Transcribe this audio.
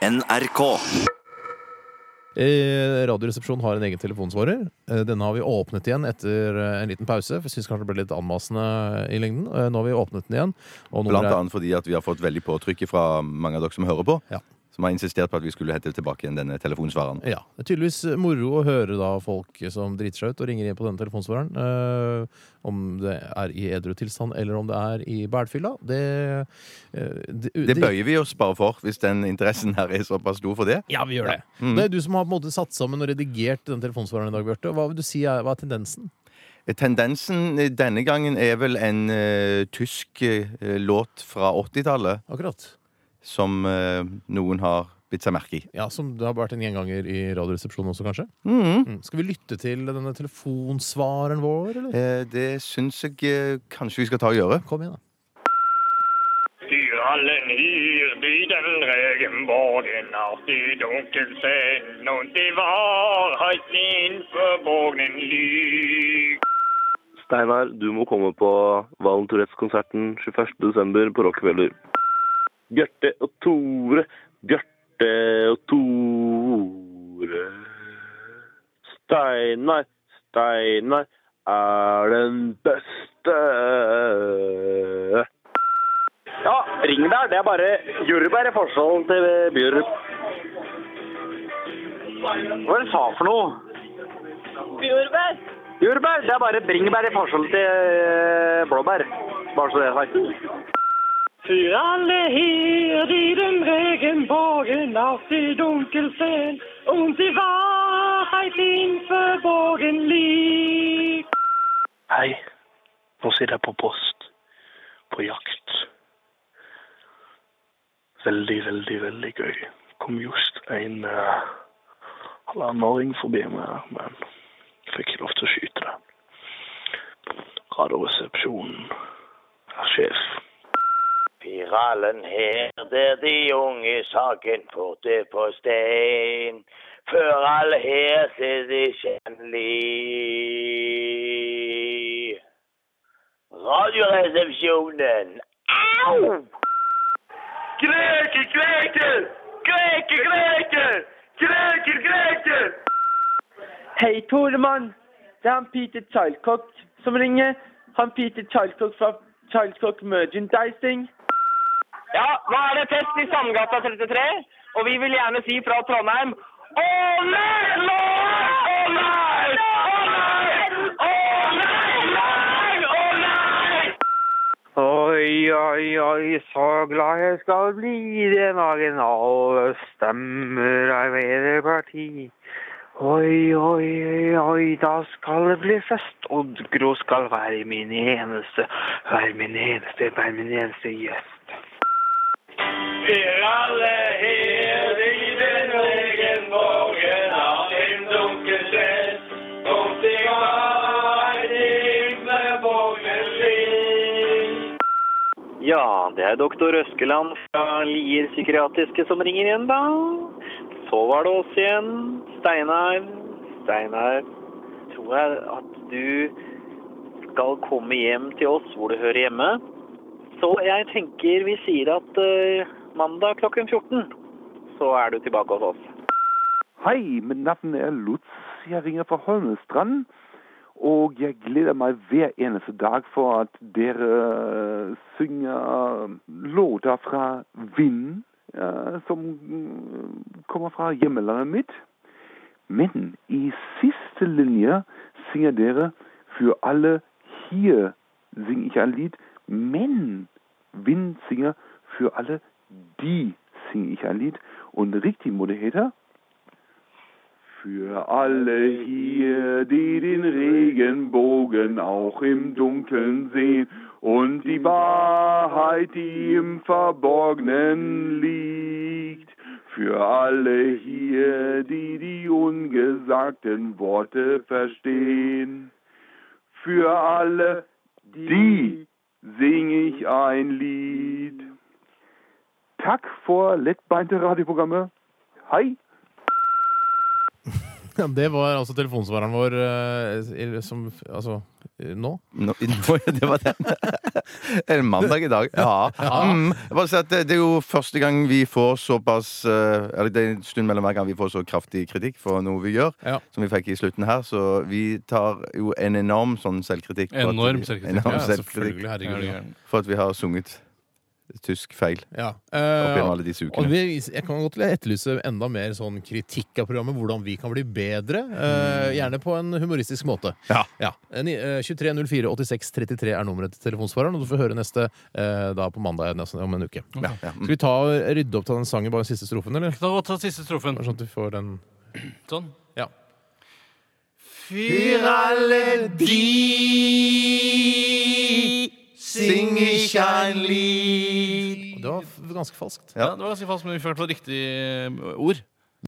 NRK. Eh, Radioresepsjonen har en egen telefonsvarer. Eh, Denne har vi åpnet igjen etter eh, en liten pause. For jeg synes kanskje det ble litt anmasende i lengden. Eh, Nå har vi åpnet den igjen. Og Blant er- annet fordi at vi har fått veldig påtrykk fra mange av dere som hører på. Ja. Som har insistert på at vi skulle hete tilbake igjen denne telefonsvareren. Ja, Det er tydeligvis moro å høre da folk som driter seg ut og ringer inn på denne telefonsvareren. Eh, om det er i edru tilstand eller om det er i bælfylla. Det, eh, det, Det bøyer vi oss bare for, hvis den interessen her er såpass stor for det. Ja, vi gjør det. Mm. Det er du som har på en måte satt sammen og redigert den telefonsvareren i dag, Bjarte. Hva vil du si er, hva er tendensen? Tendensen denne gangen er vel en uh, tysk uh, låt fra 80-tallet Akkurat. Som eh, noen har bitt seg merke i. Ja, Som det har vært en gjenganger i Radioresepsjonen også, kanskje? Mhm. Mm. Skal vi lytte til denne telefonsvareren vår, eller? Eh, det syns jeg eh, kanskje vi skal ta og gjøre. Kom igjen, da. Styrhallen. Steinar, du må komme på Valen Tourettes-konserten 21.12. på Rockefeller. Bjarte og Tore, Bjarte og Tore. Steinar, Steinar er den beste. Ja, ring der. Det er bare jordbær i forskjellen til bjørn. Hva var det du sa for noe? Bjørbær. Jordbær, det er bare bringebær i forskjell til eh, blåbær. Bare så det er sagt. För alle hier, die den Regenbogen auf die Dunkel sehen und die Wahrheit inför verborgen liegt. Hei, nå sitter jeg på post, på jakt. Veldig, veldig, veldig gøy. Kom just en uh, forbi meg, men fikk ikke lov til å skyte det. Radioresepsjonen er sjef. Pirallen her, der de unge saken porte på stein. Før alle her ser de kjennelig. Radioresepsjonen. Au! Greker, greker! Greker, greker! Greker, greker! Hei, Toremann. Det er han Peter Childcock som ringer. Han Peter Childcock fra Childcock Merchandising. Ja, nå er det fest i Sandgata 33, og vi vil gjerne si fra Trondheim Å nei, nei! Å nei! Å nei! Å nei, nei! Å nei! Oi, oi, oi, så glad jeg skal bli den dagen alle stemmer Arbeiderparti. Oi, oi, oi, oi, da skal det bli fest. Oddgro skal være min eneste, være min eneste, være min eneste gjest. For alle her i den regenvågen av en dunkelscen Kom til meg med vågen liv Ja, det er doktor Øskeland fra Lier psykiatriske som ringer igjen, da. Så var det oss igjen. Steinar. Steinar, tror jeg at du skal komme hjem til oss hvor du hører hjemme. Så jeg tenker vi sier at eh, mandag klokken 14, så er du tilbake hos oss. Hei, mitt navn er Lutz. Jeg ringer fra Holmestrand. Og jeg gleder meg hver eneste dag for at dere synger låter fra vinden, eh, som mm, kommer fra hjemlandet mitt. Men i siste linje synger dere for alle hier synger ikke ein Lied, men Vind synger für alle die singe ich ein Lied. Und det hete Für alle hier, die den Regenbogen auch im Dunkeln sehen und die Wahrheit, die im Verborgenen liegt. Für alle hier, die die ungesagten Worte verstehen. Für alle die sing ich ein Lied. Takk for lettbeinte radioprogrammet. Hei! Det var altså telefonsvareren vår eh, som Altså eh, nå? Nå, nå, det var den. Eller mandag i dag. Ja. Mm. Jeg bare si at det, det er jo første gang vi får såpass eh, Eller det er en stund mellom hver gang vi får så kraftig kritikk for noe vi gjør, Ja. som vi fikk i slutten her. Så vi tar jo en enorm sånn selvkritikk. på at Enorm vi- selvkritikk. Enorm Ja, selvkritikk selvfølgelig. Herregud. Ja. for at vi har sunget tysk feil Ja. Eh, alle disse og ukene. vi, jeg kan godt etterlyse enda mer sånn kritikk av programmet, hvordan vi kan bli bedre. eh, gjerne på en humoristisk måte. Ja. ja. ni- eh, 2304 86 33 er nummeret til telefonsvareren, og du får høre neste eh, da på mandag nesten om en uke. Ja, ja. Skal vi ta rydde opp til den sangen, bare den siste strofen, eller? Ta, ta siste strofen. Bare Sånn at du får den Sånn. Ja. Fyr alle de Sing ikke en lyd Det var f- ganske falskt. Ja, det var ganske falskt, men vi fikk i hvert fall riktig eh, ord.